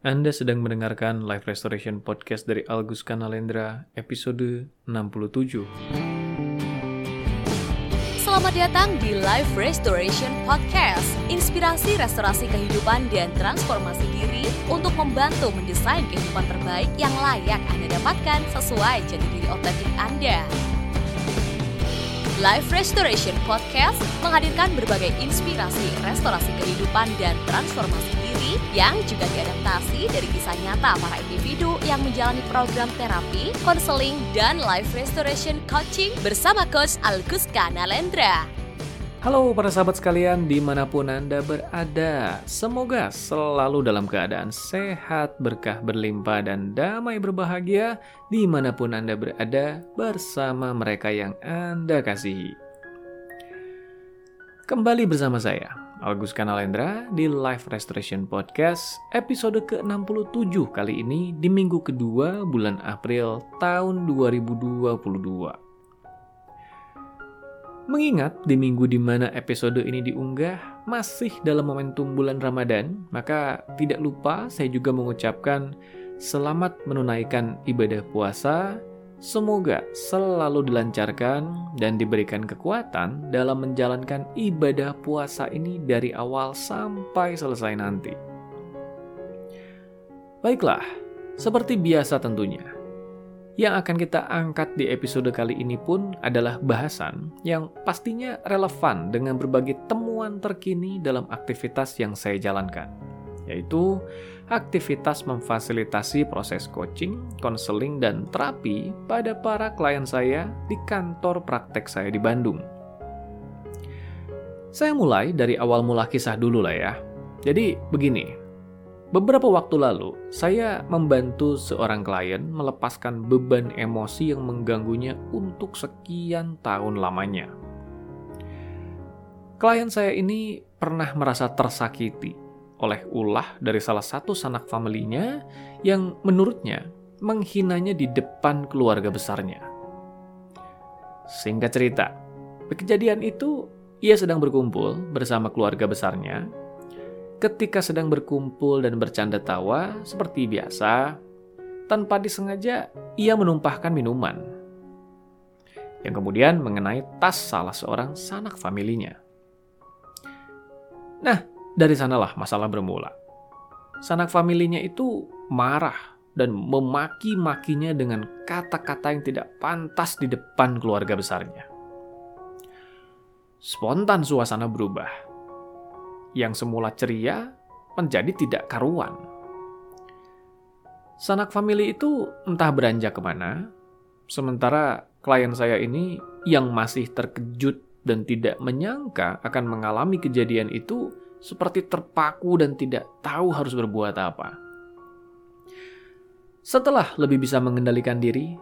Anda sedang mendengarkan Live Restoration Podcast dari Algus Kanalendra, episode 67. Selamat datang di Life Restoration Podcast. Inspirasi restorasi kehidupan dan transformasi diri untuk membantu mendesain kehidupan terbaik yang layak Anda dapatkan sesuai jati diri otentik Anda. Life Restoration Podcast menghadirkan berbagai inspirasi restorasi kehidupan dan transformasi diri yang juga diadaptasi dari kisah nyata para individu yang menjalani program terapi, konseling, dan life restoration coaching bersama Coach Alkus Kanalendra. Halo para sahabat sekalian di mana pun Anda berada Semoga selalu dalam keadaan sehat, berkah berlimpah, dan damai berbahagia Di mana pun Anda berada bersama mereka yang Anda kasihi Kembali bersama saya, Algus Kanalendra di Life Restoration Podcast episode ke-67 kali ini di minggu kedua bulan April tahun 2022 Mengingat di minggu di mana episode ini diunggah masih dalam momentum bulan Ramadan, maka tidak lupa saya juga mengucapkan selamat menunaikan ibadah puasa. Semoga selalu dilancarkan dan diberikan kekuatan dalam menjalankan ibadah puasa ini dari awal sampai selesai nanti. Baiklah, seperti biasa tentunya, yang akan kita angkat di episode kali ini pun adalah bahasan yang pastinya relevan dengan berbagai temuan terkini dalam aktivitas yang saya jalankan, yaitu aktivitas memfasilitasi proses coaching, konseling, dan terapi pada para klien saya di kantor praktek saya di Bandung. Saya mulai dari awal mula kisah dulu lah ya. Jadi begini, Beberapa waktu lalu, saya membantu seorang klien melepaskan beban emosi yang mengganggunya untuk sekian tahun lamanya. Klien saya ini pernah merasa tersakiti oleh ulah dari salah satu sanak familinya yang menurutnya menghinanya di depan keluarga besarnya. Singkat cerita, kejadian itu ia sedang berkumpul bersama keluarga besarnya ketika sedang berkumpul dan bercanda tawa seperti biasa, tanpa disengaja ia menumpahkan minuman yang kemudian mengenai tas salah seorang sanak familinya. Nah, dari sanalah masalah bermula. Sanak familinya itu marah dan memaki-makinya dengan kata-kata yang tidak pantas di depan keluarga besarnya. Spontan suasana berubah yang semula ceria menjadi tidak karuan. Sanak famili itu entah beranjak ke mana, sementara klien saya ini yang masih terkejut dan tidak menyangka akan mengalami kejadian itu seperti terpaku dan tidak tahu harus berbuat apa. Setelah lebih bisa mengendalikan diri,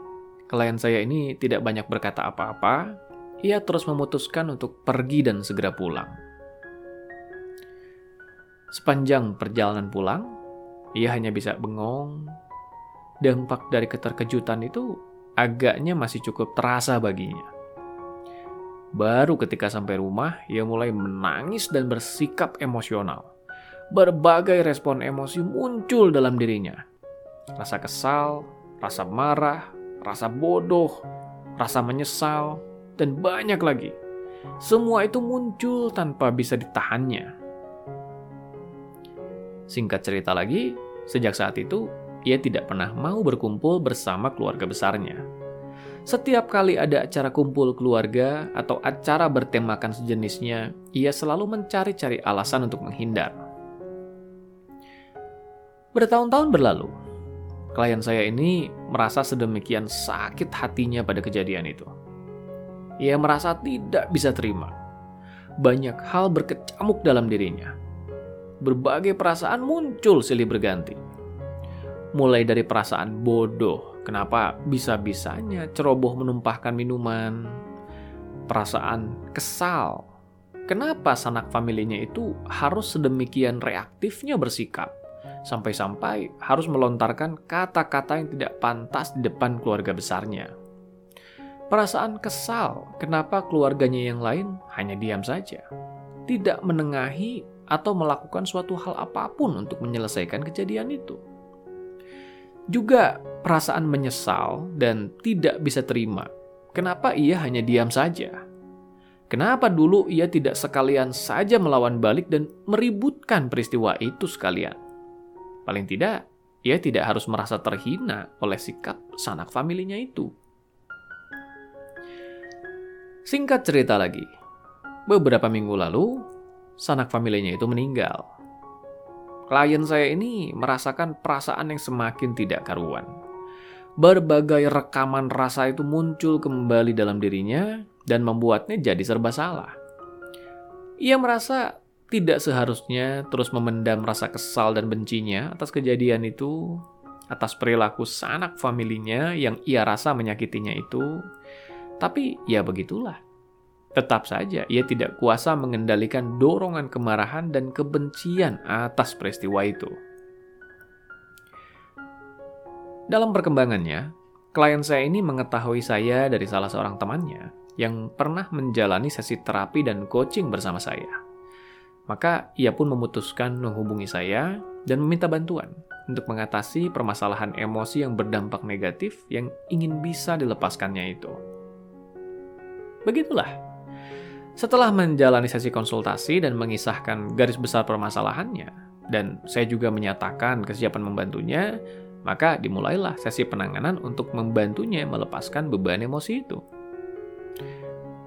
klien saya ini tidak banyak berkata apa-apa. Ia terus memutuskan untuk pergi dan segera pulang. Sepanjang perjalanan pulang, ia hanya bisa bengong. Dampak dari keterkejutan itu agaknya masih cukup terasa baginya. Baru ketika sampai rumah, ia mulai menangis dan bersikap emosional. Berbagai respon emosi muncul dalam dirinya. Rasa kesal, rasa marah, rasa bodoh, rasa menyesal, dan banyak lagi. Semua itu muncul tanpa bisa ditahannya. Singkat cerita lagi, sejak saat itu ia tidak pernah mau berkumpul bersama keluarga besarnya. Setiap kali ada acara kumpul keluarga atau acara bertemakan sejenisnya, ia selalu mencari-cari alasan untuk menghindar. Bertahun-tahun berlalu, klien saya ini merasa sedemikian sakit hatinya pada kejadian itu. Ia merasa tidak bisa terima. Banyak hal berkecamuk dalam dirinya berbagai perasaan muncul silih berganti. Mulai dari perasaan bodoh, kenapa bisa-bisanya ceroboh menumpahkan minuman, perasaan kesal, kenapa sanak familinya itu harus sedemikian reaktifnya bersikap, sampai-sampai harus melontarkan kata-kata yang tidak pantas di depan keluarga besarnya. Perasaan kesal, kenapa keluarganya yang lain hanya diam saja, tidak menengahi atau melakukan suatu hal apa pun untuk menyelesaikan kejadian itu. Juga perasaan menyesal dan tidak bisa terima. Kenapa ia hanya diam saja? Kenapa dulu ia tidak sekalian saja melawan balik dan meributkan peristiwa itu sekalian? Paling tidak, ia tidak harus merasa terhina oleh sikap sanak familinya itu. Singkat cerita lagi, beberapa minggu lalu, sanak familinya itu meninggal. Klien saya ini merasakan perasaan yang semakin tidak karuan. Berbagai rekaman rasa itu muncul kembali dalam dirinya dan membuatnya jadi serba salah. Ia merasa tidak seharusnya terus memendam rasa kesal dan bencinya atas kejadian itu, atas perilaku sanak familinya yang ia rasa menyakitinya itu. Tapi ya begitulah. Tetap saja ia tidak kuasa mengendalikan dorongan kemarahan dan kebencian atas peristiwa itu. Dalam perkembangannya, klien saya ini mengetahui saya dari salah seorang temannya yang pernah menjalani sesi terapi dan coaching bersama saya. Maka ia pun memutuskan menghubungi saya dan meminta bantuan untuk mengatasi permasalahan emosi yang berdampak negatif yang ingin bisa dilepaskannya itu. Begitulah. Setelah menjalani sesi konsultasi dan mengisahkan garis besar permasalahannya, dan saya juga menyatakan kesiapan membantunya, maka dimulailah sesi penanganan untuk membantunya melepaskan beban emosi itu.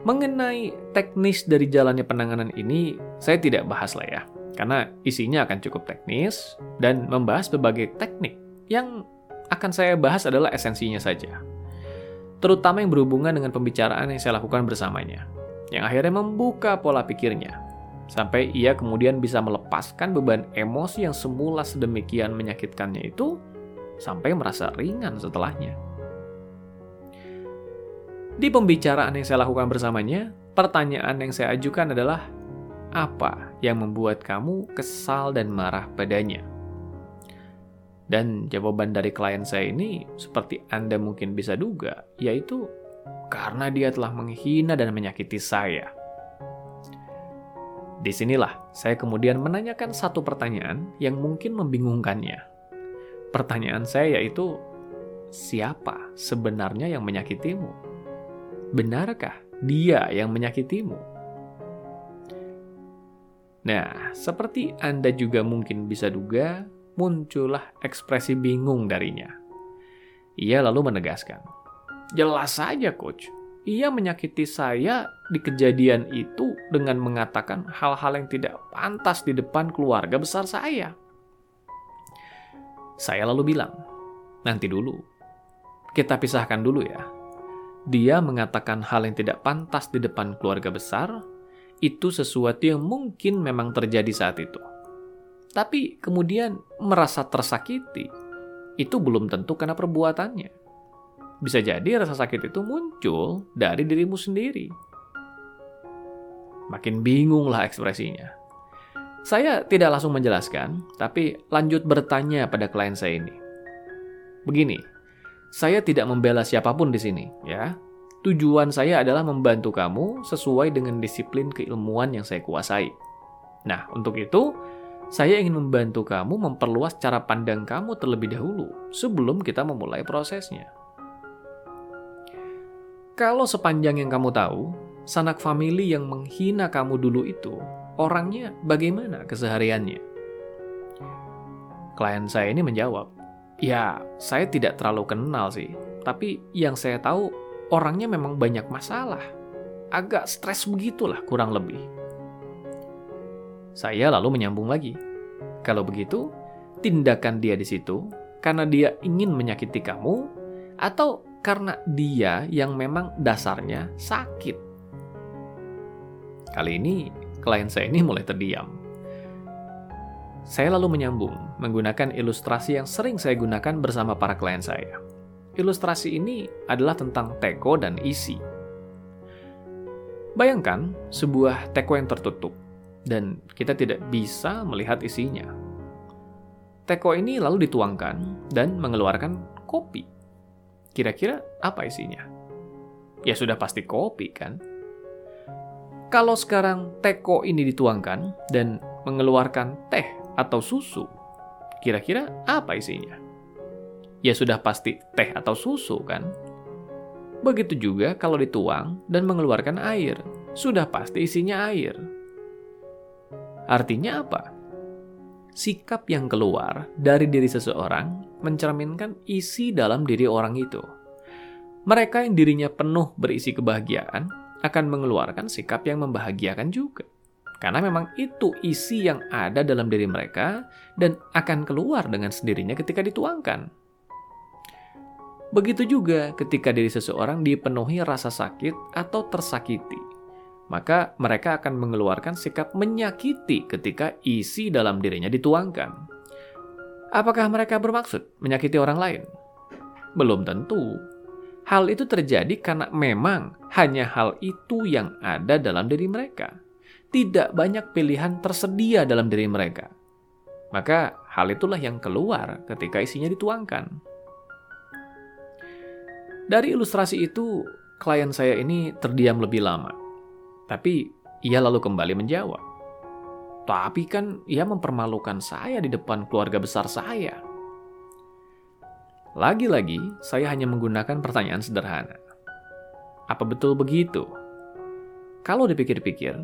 Mengenai teknis dari jalannya penanganan ini, saya tidak bahas lah ya, karena isinya akan cukup teknis dan membahas berbagai teknik yang akan saya bahas adalah esensinya saja. Terutama yang berhubungan dengan pembicaraan yang saya lakukan bersamanya, yang akhirnya membuka pola pikirnya, sampai ia kemudian bisa melepaskan beban emosi yang semula sedemikian menyakitkannya itu, sampai merasa ringan setelahnya. Di pembicaraan yang saya lakukan bersamanya, pertanyaan yang saya ajukan adalah, apa yang membuat kamu kesal dan marah padanya? Dan jawaban dari klien saya ini, seperti Anda mungkin bisa duga, yaitu karena dia telah menghina dan menyakiti saya. Di sinilah saya kemudian menanyakan satu pertanyaan yang mungkin membingungkannya. Pertanyaan saya yaitu, siapa sebenarnya yang menyakitimu? benarkah dia yang menyakitimu? Nah, seperti Anda juga mungkin bisa duga, muncullah ekspresi bingung darinya. Ia lalu menegaskan, "Jelas saja, coach. Ia menyakiti saya di kejadian itu dengan mengatakan hal-hal yang tidak pantas di depan keluarga besar saya." Saya lalu bilang, "Nanti dulu. Kita pisahkan dulu ya." dia mengatakan hal yang tidak pantas di depan keluarga besar, itu sesuatu yang mungkin memang terjadi saat itu. Tapi kemudian merasa tersakiti, itu belum tentu karena perbuatannya. Bisa jadi rasa sakit itu muncul dari dirimu sendiri. Makin bingunglah ekspresinya. Saya tidak langsung menjelaskan, tapi lanjut bertanya pada klien saya ini. Begini, saya tidak membela siapa pun di sini, ya. Tujuan saya adalah membantu kamu sesuai dengan disiplin keilmuan yang saya kuasai. Nah, untuk itu, saya ingin membantu kamu memperluas cara pandang kamu terlebih dahulu sebelum kita memulai prosesnya. Kalau sepanjang yang kamu tahu, sanak famili yang menghina kamu dulu itu, orangnya bagaimana kesehariannya? Klien saya ini menjawab, Ya, saya tidak terlalu kenal sih. Tapi yang saya tahu, orangnya memang banyak masalah. Agak stres begitulah kurang lebih. Saya lalu menyambung lagi. Kalau begitu, tindakan dia di situ karena dia ingin menyakiti kamu atau karena dia yang memang dasarnya sakit. Kali ini klien saya ini mulai terdiam. Saya lalu menyambung menggunakan ilustrasi yang sering saya gunakan bersama para klien saya. Ilustrasi ini adalah tentang teko dan isi. Bayangkan sebuah teko yang tertutup dan kita tidak bisa melihat isinya. Teko ini lalu dituangkan dan mengeluarkan kopi. Kira-kira apa isinya? Ya sudah pasti kopi kan? Kalau sekarang teko ini dituangkan dan mengeluarkan teh atau susu. Kira-kira apa isinya? ya sudah pasti teh atau susu kan? Begitu juga kalau dituang dan mengeluarkan air, sudah pasti isinya air. Artinya apa? Sikap yang keluar dari diri seseorang mencerminkan isi dalam diri orang itu. Mereka yang dirinya penuh berisi kebahagiaan akan mengeluarkan sikap yang membahagiakan juga. Karena memang itu isi yang ada dalam diri mereka dan akan keluar dengan sendirinya ketika dituangkan. Begitu juga ketika diri seseorang dipenuhi rasa sakit atau tersakiti, maka mereka akan mengeluarkan sikap menyakiti ketika isi dalam dirinya dituangkan. Apakah mereka bermaksud menyakiti orang lain? Belum tentu. Hal itu terjadi karena memang hanya hal itu yang ada dalam diri mereka tidak banyak pilihan tersedia dalam diri mereka. Maka hal itulah yang keluar ketika isinya dituangkan. Dari ilustrasi itu, klien saya ini terdiam lebih lama. Tapi ia lalu kembali menjawab. Tapi kan ia mempermalukan saya di depan keluarga besar saya. Lagi-lagi, saya hanya menggunakan pertanyaan sederhana. Apa betul begitu? Kalau dipikir-pikir,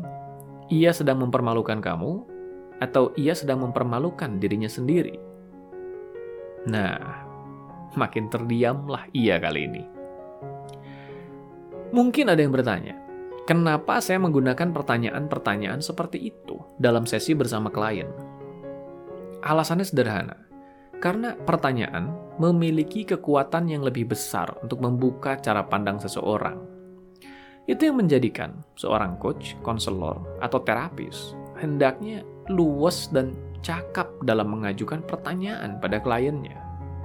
ia sedang mempermalukan kamu, atau ia sedang mempermalukan dirinya sendiri. Nah, makin terdiamlah ia kali ini. Mungkin ada yang bertanya, kenapa saya menggunakan pertanyaan-pertanyaan seperti itu dalam sesi bersama klien? Alasannya sederhana, karena pertanyaan memiliki kekuatan yang lebih besar untuk membuka cara pandang seseorang itu yang menjadikan seorang coach, konselor, atau terapis hendaknya luwes dan cakap dalam mengajukan pertanyaan pada kliennya,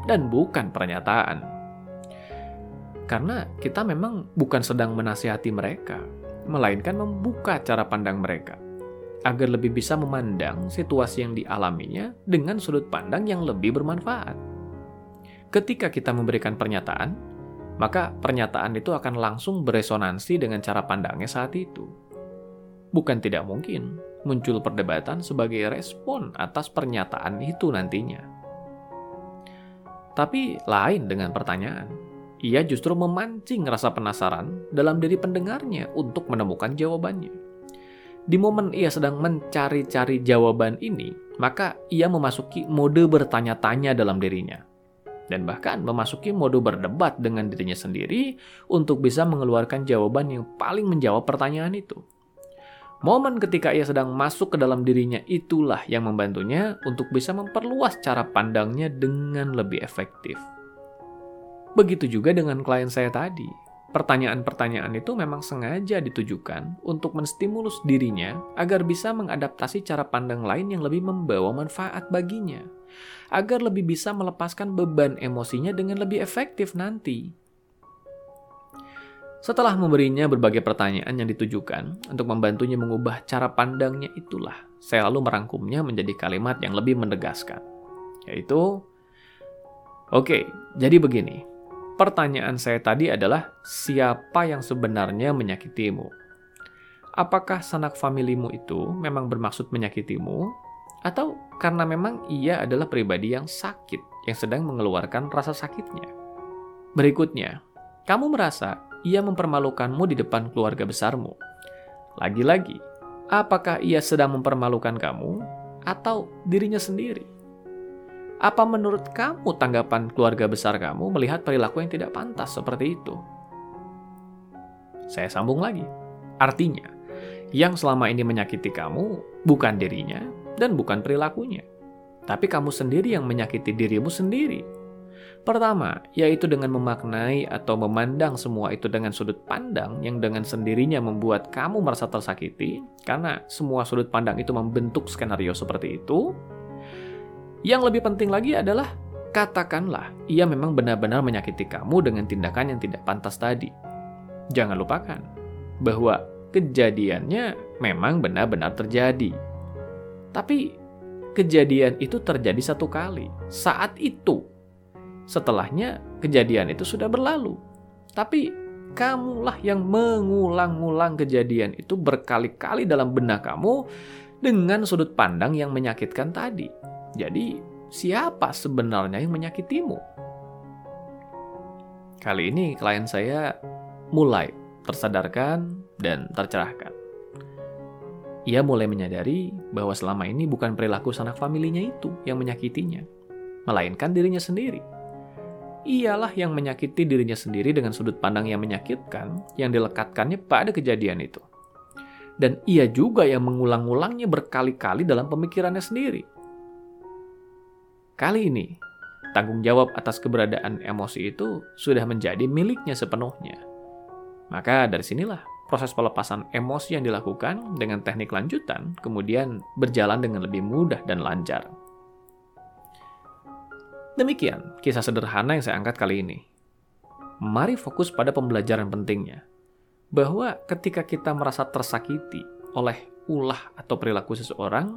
dan bukan pernyataan. Karena kita memang bukan sedang menasihati mereka, melainkan membuka cara pandang mereka agar lebih bisa memandang situasi yang dialaminya dengan sudut pandang yang lebih bermanfaat. Ketika kita memberikan pernyataan, maka pernyataan itu akan langsung beresonansi dengan cara pandangnya saat itu. Bukan tidak mungkin muncul perdebatan sebagai respon atas pernyataan itu nantinya. Tapi lain dengan pertanyaan. Ia justru memancing rasa penasaran dalam diri pendengarnya untuk menemukan jawabannya. Di momen ia sedang mencari-cari jawaban ini, maka ia memasuki mode bertanya-tanya dalam dirinya dan bahkan memasuki mode berdebat dengan dirinya sendiri untuk bisa mengeluarkan jawaban yang paling menjawab pertanyaan itu. Momen ketika ia sedang masuk ke dalam dirinya itulah yang membantunya untuk bisa memperluas cara pandangnya dengan lebih efektif. Begitu juga dengan klien saya tadi. Pertanyaan-pertanyaan itu memang sengaja ditujukan untuk menstimulus dirinya agar bisa mengadaptasi cara pandang lain yang lebih membawa manfaat baginya agar lebih bisa melepaskan beban emosinya dengan lebih efektif nanti. Setelah memberinya berbagai pertanyaan yang ditujukan untuk membantunya mengubah cara pandangnya itulah, saya lalu merangkumnya menjadi kalimat yang lebih menegaskan, yaitu, Oke, jadi begini. Pertanyaan saya tadi adalah, siapa yang sebenarnya menyakitimu? Apakah sanak familimu itu memang bermaksud menyakitimu atau karena memang ia adalah pribadi yang sakit, yang sedang mengeluarkan rasa sakitnya. Berikutnya, kamu merasa ia mempermalukanmu di depan keluarga besarmu. Lagi-lagi, apakah ia sedang mempermalukan kamu atau dirinya sendiri? Apa menurut kamu tanggapan keluarga besar kamu melihat perilaku yang tidak pantas seperti itu? Saya sambung lagi. Artinya, yang selama ini menyakiti kamu bukan dirinya, dan bukan perilakunya. Tapi kamu sendiri yang menyakiti dirimu sendiri. Pertama, yaitu dengan memaknai atau memandang semua itu dengan sudut pandang yang dengan sendirinya membuat kamu merasa tersakiti, karena semua sudut pandang itu membentuk skenario seperti itu. Yang lebih penting lagi adalah katakanlah ia memang benar-benar menyakiti kamu dengan tindakan yang tidak pantas tadi. Jangan lupakan bahwa kejadiannya memang benar-benar terjadi tapi kejadian itu terjadi satu kali. Saat itu. Setelahnya kejadian itu sudah berlalu. Tapi kamulah yang mengulang-ulang kejadian itu berkali-kali dalam benak kamu dengan sudut pandang yang menyakitkan tadi. Jadi, siapa sebenarnya yang menyakitimu? Kali ini klien saya mulai tersadarkan dan tercerahkan. Ia mulai menyadari bahwa selama ini bukan perilaku sanak familinya itu yang menyakitinya, melainkan dirinya sendiri. Ialah yang menyakiti dirinya sendiri dengan sudut pandang yang menyakitkan yang dilekatkannya pada kejadian itu. Dan ia juga yang mengulang-ulangnya berkali-kali dalam pemikirannya sendiri. Kali ini, tanggung jawab atas keberadaan emosi itu sudah menjadi miliknya sepenuhnya. Maka dari sinilah proses pelepasan emosi yang dilakukan dengan teknik lanjutan kemudian berjalan dengan lebih mudah dan lancar. Demikian kisah sederhana yang saya angkat kali ini. Mari fokus pada pembelajaran pentingnya. Bahwa ketika kita merasa tersakiti oleh ulah atau perilaku seseorang,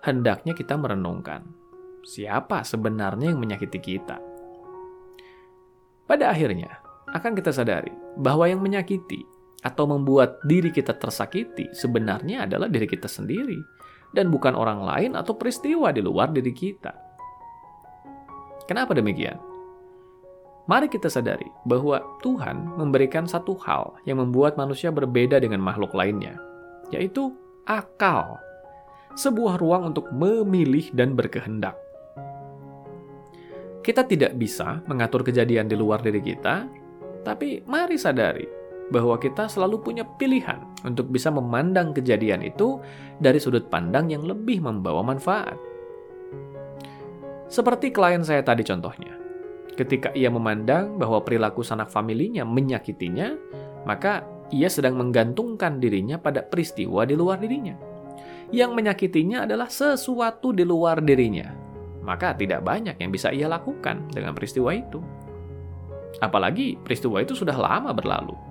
hendaknya kita merenungkan siapa sebenarnya yang menyakiti kita. Pada akhirnya, akan kita sadari bahwa yang menyakiti atau membuat diri kita tersakiti sebenarnya adalah diri kita sendiri dan bukan orang lain atau peristiwa di luar diri kita. Kenapa demikian? Mari kita sadari bahwa Tuhan memberikan satu hal yang membuat manusia berbeda dengan makhluk lainnya, yaitu akal. Sebuah ruang untuk memilih dan berkehendak. Kita tidak bisa mengatur kejadian di luar diri kita, tapi mari sadari bahwa kita selalu punya pilihan untuk bisa memandang kejadian itu dari sudut pandang yang lebih membawa manfaat. Seperti klien saya tadi contohnya. Ketika ia memandang bahwa perilaku sanak familinya menyakitinya, maka ia sedang menggantungkan dirinya pada peristiwa di luar dirinya. Yang menyakitinya adalah sesuatu di luar dirinya. Maka tidak banyak yang bisa ia lakukan dengan peristiwa itu. Apalagi peristiwa itu sudah lama berlalu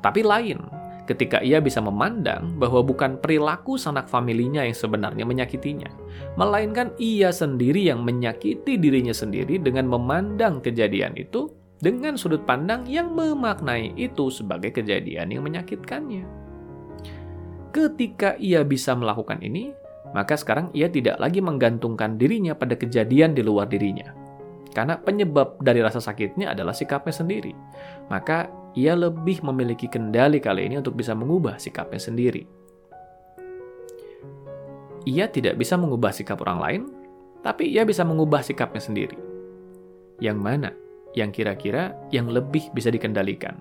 tapi lain ketika ia bisa memandang bahwa bukan perilaku sanak familinya yang sebenarnya menyakitinya, melainkan ia sendiri yang menyakiti dirinya sendiri dengan memandang kejadian itu dengan sudut pandang yang memaknai itu sebagai kejadian yang menyakitkannya. Ketika ia bisa melakukan ini, maka sekarang ia tidak lagi menggantungkan dirinya pada kejadian di luar dirinya. Karena penyebab dari rasa sakitnya adalah sikapnya sendiri. Maka ia lebih memiliki kendali kali ini untuk bisa mengubah sikapnya sendiri. Ia tidak bisa mengubah sikap orang lain, tapi ia bisa mengubah sikapnya sendiri. Yang mana yang kira-kira yang lebih bisa dikendalikan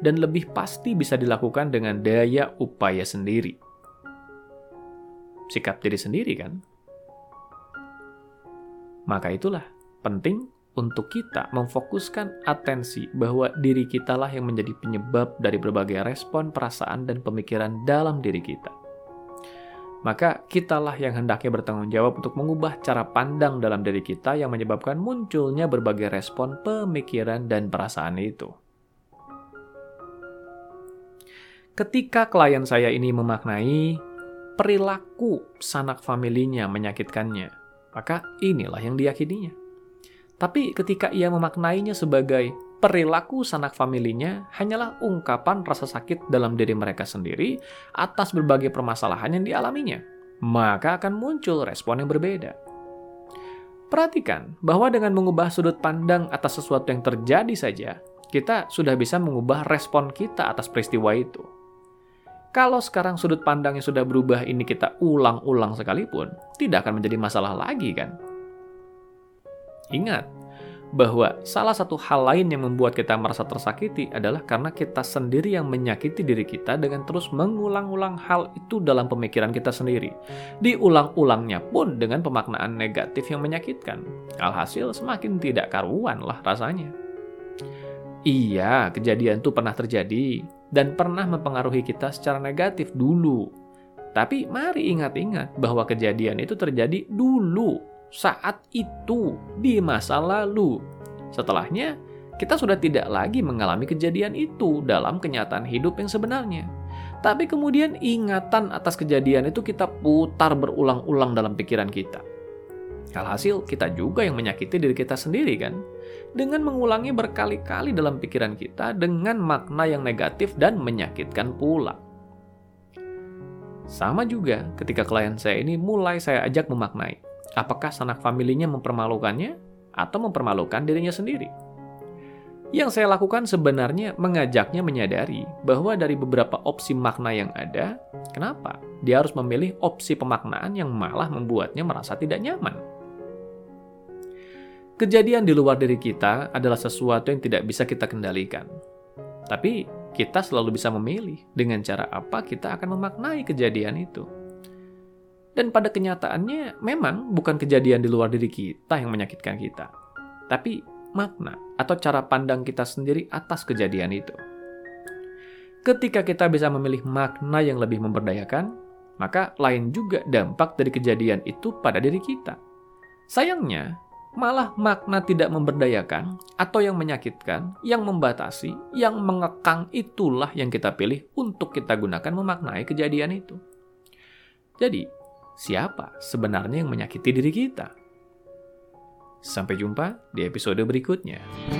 dan lebih pasti bisa dilakukan dengan daya upaya sendiri. Sikap diri sendiri kan? Maka itulah penting untuk kita memfokuskan atensi bahwa diri kitalah yang menjadi penyebab dari berbagai respon, perasaan, dan pemikiran dalam diri kita. Maka kitalah yang hendaknya bertanggung jawab untuk mengubah cara pandang dalam diri kita yang menyebabkan munculnya berbagai respon, pemikiran, dan perasaan itu. Ketika klien saya ini memaknai perilaku sanak familinya menyakitkannya, maka inilah yang diyakininya. Tapi ketika ia memaknainya sebagai perilaku sanak familinya hanyalah ungkapan rasa sakit dalam diri mereka sendiri atas berbagai permasalahan yang dialaminya, maka akan muncul respon yang berbeda. Perhatikan bahwa dengan mengubah sudut pandang atas sesuatu yang terjadi saja, kita sudah bisa mengubah respon kita atas peristiwa itu. Kalau sekarang sudut pandang yang sudah berubah ini kita ulang-ulang sekalipun, tidak akan menjadi masalah lagi kan? Ingat bahwa salah satu hal lain yang membuat kita merasa tersakiti adalah karena kita sendiri yang menyakiti diri kita dengan terus mengulang-ulang hal itu dalam pemikiran kita sendiri. Diulang-ulangnya pun dengan pemaknaan negatif yang menyakitkan. Alhasil semakin tidak karuan lah rasanya. Iya, kejadian itu pernah terjadi dan pernah mempengaruhi kita secara negatif dulu. Tapi mari ingat-ingat bahwa kejadian itu terjadi dulu saat itu di masa lalu. Setelahnya, kita sudah tidak lagi mengalami kejadian itu dalam kenyataan hidup yang sebenarnya. Tapi kemudian ingatan atas kejadian itu kita putar berulang-ulang dalam pikiran kita. Alhasil, kita juga yang menyakiti diri kita sendiri kan? Dengan mengulangi berkali-kali dalam pikiran kita dengan makna yang negatif dan menyakitkan pula. Sama juga ketika klien saya ini mulai saya ajak memaknai Apakah sanak familinya mempermalukannya atau mempermalukan dirinya sendiri? Yang saya lakukan sebenarnya mengajaknya menyadari bahwa dari beberapa opsi makna yang ada, kenapa dia harus memilih opsi pemaknaan yang malah membuatnya merasa tidak nyaman? Kejadian di luar diri kita adalah sesuatu yang tidak bisa kita kendalikan. Tapi kita selalu bisa memilih dengan cara apa kita akan memaknai kejadian itu. Dan pada kenyataannya, memang bukan kejadian di luar diri kita yang menyakitkan kita, tapi makna atau cara pandang kita sendiri atas kejadian itu. Ketika kita bisa memilih makna yang lebih memberdayakan, maka lain juga dampak dari kejadian itu pada diri kita. Sayangnya, malah makna tidak memberdayakan atau yang menyakitkan, yang membatasi, yang mengekang itulah yang kita pilih untuk kita gunakan memaknai kejadian itu. Jadi, siapa sebenarnya yang menyakiti diri kita? Sampai jumpa di episode berikutnya.